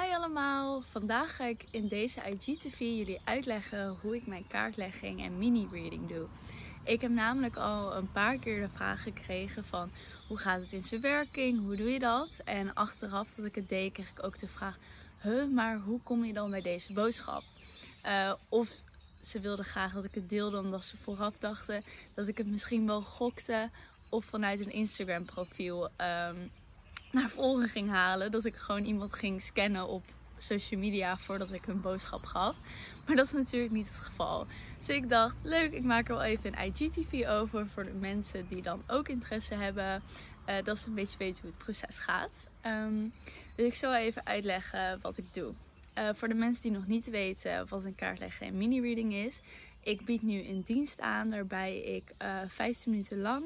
Hi allemaal! Vandaag ga ik in deze IGTV jullie uitleggen hoe ik mijn kaartlegging en mini-reading doe. Ik heb namelijk al een paar keer de vraag gekregen van hoe gaat het in zijn werking, hoe doe je dat? En achteraf dat ik het deed kreeg ik ook de vraag, huh, maar hoe kom je dan bij deze boodschap? Uh, of ze wilden graag dat ik het deelde omdat ze vooraf dachten dat ik het misschien wel gokte of vanuit een Instagram profiel um, naar voren ging halen. Dat ik gewoon iemand ging scannen op social media voordat ik hun boodschap gaf. Maar dat is natuurlijk niet het geval. Dus ik dacht, leuk, ik maak er wel even een IGTV over voor de mensen die dan ook interesse hebben. Uh, dat ze een beetje weten hoe het proces gaat. Um, dus ik zal even uitleggen wat ik doe. Uh, voor de mensen die nog niet weten wat een kaartleggen en mini-reading is. Ik bied nu een dienst aan waarbij ik uh, eh, 15 minuten lang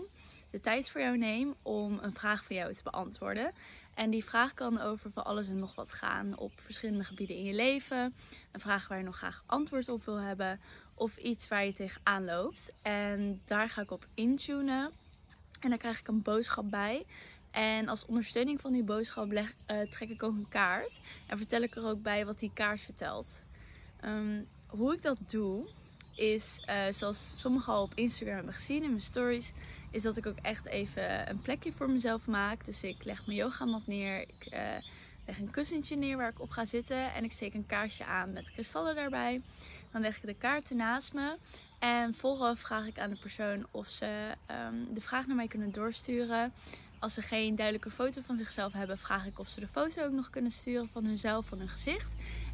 de tijd voor jou neem om een vraag van jou te beantwoorden. En die vraag kan over van alles en nog wat gaan op verschillende gebieden in je leven. Een vraag waar je nog graag antwoord op wil hebben. Of iets waar je tegenaan loopt. En daar ga ik op intunen. En dan krijg ik een boodschap bij. En als ondersteuning van die boodschap uh, trek ik ook een kaart. En vertel ik er ook bij wat die kaart vertelt. Um, hoe ik dat doe, is uh, zoals sommigen al op Instagram hebben gezien in mijn stories is dat ik ook echt even een plekje voor mezelf maak. Dus ik leg mijn yogamat neer. Ik uh, leg een kussentje neer waar ik op ga zitten. En ik steek een kaarsje aan met kristallen daarbij. Dan leg ik de kaarten naast me. En vooraf vraag ik aan de persoon of ze um, de vraag naar mij kunnen doorsturen. Als ze geen duidelijke foto van zichzelf hebben, vraag ik of ze de foto ook nog kunnen sturen van hunzelf, van hun gezicht.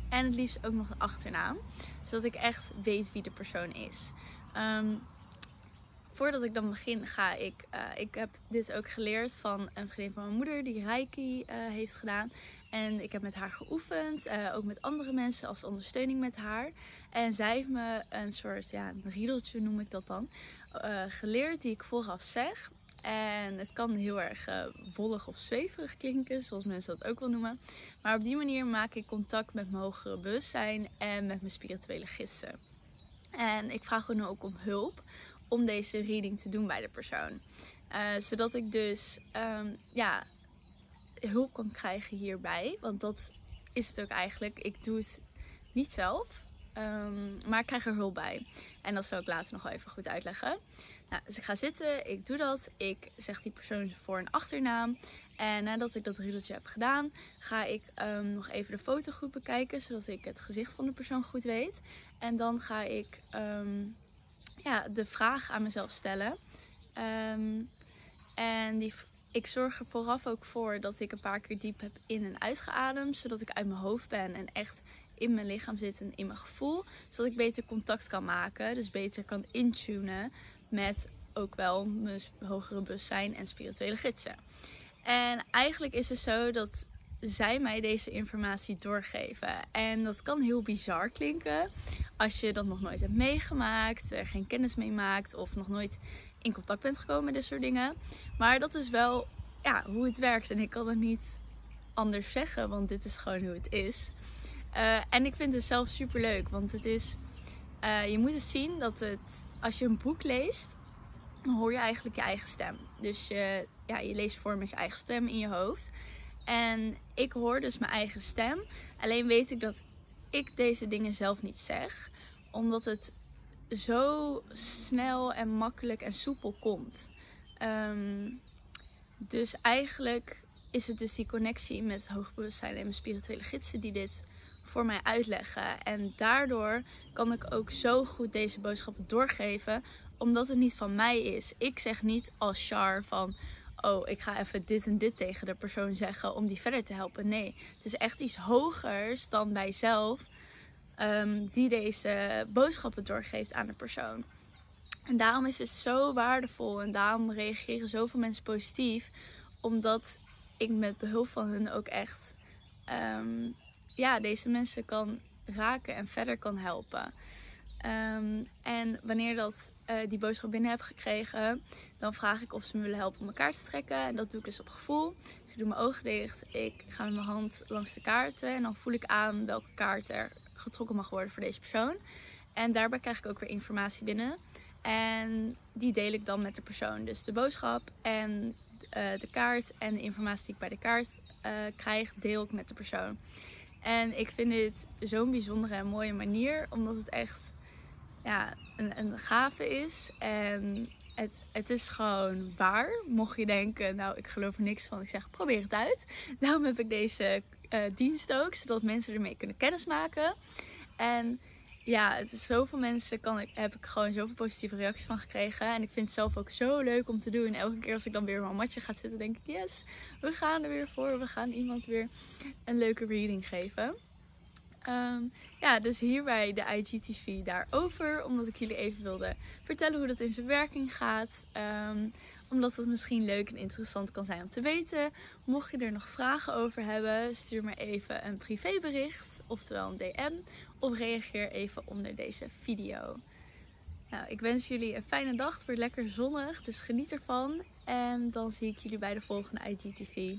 En het liefst ook nog de achternaam. Zodat ik echt weet wie de persoon is. Um, voordat ik dan begin ga ik, uh, ik heb dit ook geleerd van een vriendin van mijn moeder die Reiki uh, heeft gedaan. En ik heb met haar geoefend, uh, ook met andere mensen als ondersteuning met haar. En zij heeft me een soort, ja, een riedeltje noem ik dat dan, geleerd die ik vooraf zeg. En het kan heel erg wollig of zweverig klinken, zoals mensen dat ook wel noemen. Maar op die manier maak ik contact met mijn hogere bewustzijn en met mijn spirituele gidsen. En ik vraag hun ook om hulp om deze reading te doen bij de persoon. Uh, zodat ik dus um, ja, hulp kan krijgen hierbij. Want dat is het ook eigenlijk. Ik doe het niet zelf. Um, maar ik krijg er hulp bij. En dat zal ik later nog wel even goed uitleggen. Nou, dus ik ga zitten, ik doe dat. Ik zeg die persoon voor- en achternaam. En nadat ik dat riedeltje heb gedaan, ga ik um, nog even de foto goed bekijken. Zodat ik het gezicht van de persoon goed weet. En dan ga ik ja, de vraag aan mezelf stellen. Um, en die, ik zorg er vooraf ook voor dat ik een paar keer diep heb in- en uitgeademd. Zodat ik uit mijn hoofd ben en echt in mijn lichaam zit en in mijn gevoel. Zodat ik beter contact kan maken. Dus beter kan intunen met ook wel mijn hogere bewustzijn en spirituele gidsen. En eigenlijk is het zo dat zij mij deze informatie doorgeven. En dat kan heel bizar klinken als je dat nog nooit hebt meegemaakt, er geen kennis mee maakt of nog nooit in contact bent gekomen met dit soort dingen. Maar dat is wel ja, hoe het werkt en ik kan het niet anders zeggen, want dit is gewoon hoe het is. Uh, en ik vind het zelf super leuk, want het is, uh, je moet het zien dat het, als je een boek leest, dan hoor je eigenlijk je eigen stem. Dus uh, ja, je leest voor met je eigen stem in je hoofd. En ik hoor dus mijn eigen stem. Alleen weet ik dat ik deze dingen zelf niet zeg. Omdat het zo snel en makkelijk en soepel komt. Um, dus eigenlijk is het dus die connectie met hoogbewustzijn en mijn spirituele gidsen die dit voor mij uitleggen. En daardoor kan ik ook zo goed deze boodschappen doorgeven. Omdat het niet van mij is. Ik zeg niet als Char van oh, ik ga even dit en dit tegen de persoon zeggen om die verder te helpen. Nee, het is echt iets hogers dan bij zelf um, die deze boodschappen doorgeeft aan de persoon. En daarom is het zo waardevol en daarom reageren zoveel mensen positief, omdat ik met behulp van hun ook echt um, ja, deze mensen kan raken en verder kan helpen. Um, en wanneer dat uh, die boodschap binnen heb gekregen, dan vraag ik of ze me willen helpen om mijn kaart te trekken. En dat doe ik dus op gevoel. Dus ik doe mijn ogen dicht, ik ga met mijn hand langs de kaarten en dan voel ik aan welke kaart er getrokken mag worden voor deze persoon. En daarbij krijg ik ook weer informatie binnen. En die deel ik dan met de persoon. Dus de boodschap en uh, de kaart en de informatie die ik bij de kaart uh, krijg, deel ik met de persoon. En ik vind dit zo'n bijzondere en mooie manier, omdat het echt ja, een, een gave is. En het, het is gewoon waar. Mocht je denken, nou ik geloof er niks van, ik zeg probeer het uit. Daarom heb ik deze uh, dienst ook, zodat mensen ermee kunnen kennismaken. En ja, het is zoveel mensen kan ik, heb ik gewoon zoveel positieve reacties van gekregen. En ik vind het zelf ook zo leuk om te doen. Elke keer als ik dan weer op mijn matje ga zitten, denk ik, yes, we gaan er weer voor. We gaan iemand weer een leuke reading geven. Ehm, ja, dus hierbij de IGTV daarover. Omdat ik jullie even wilde vertellen hoe dat in zijn werking gaat. Um, omdat het misschien leuk en interessant kan zijn om te weten. Mocht je er nog vragen over hebben, stuur me even een privébericht. Oftewel een DM. Of reageer even onder deze video. Nou, ik wens jullie een fijne dag. Het wordt lekker zonnig, dus geniet ervan. En dan zie ik jullie bij de volgende IGTV.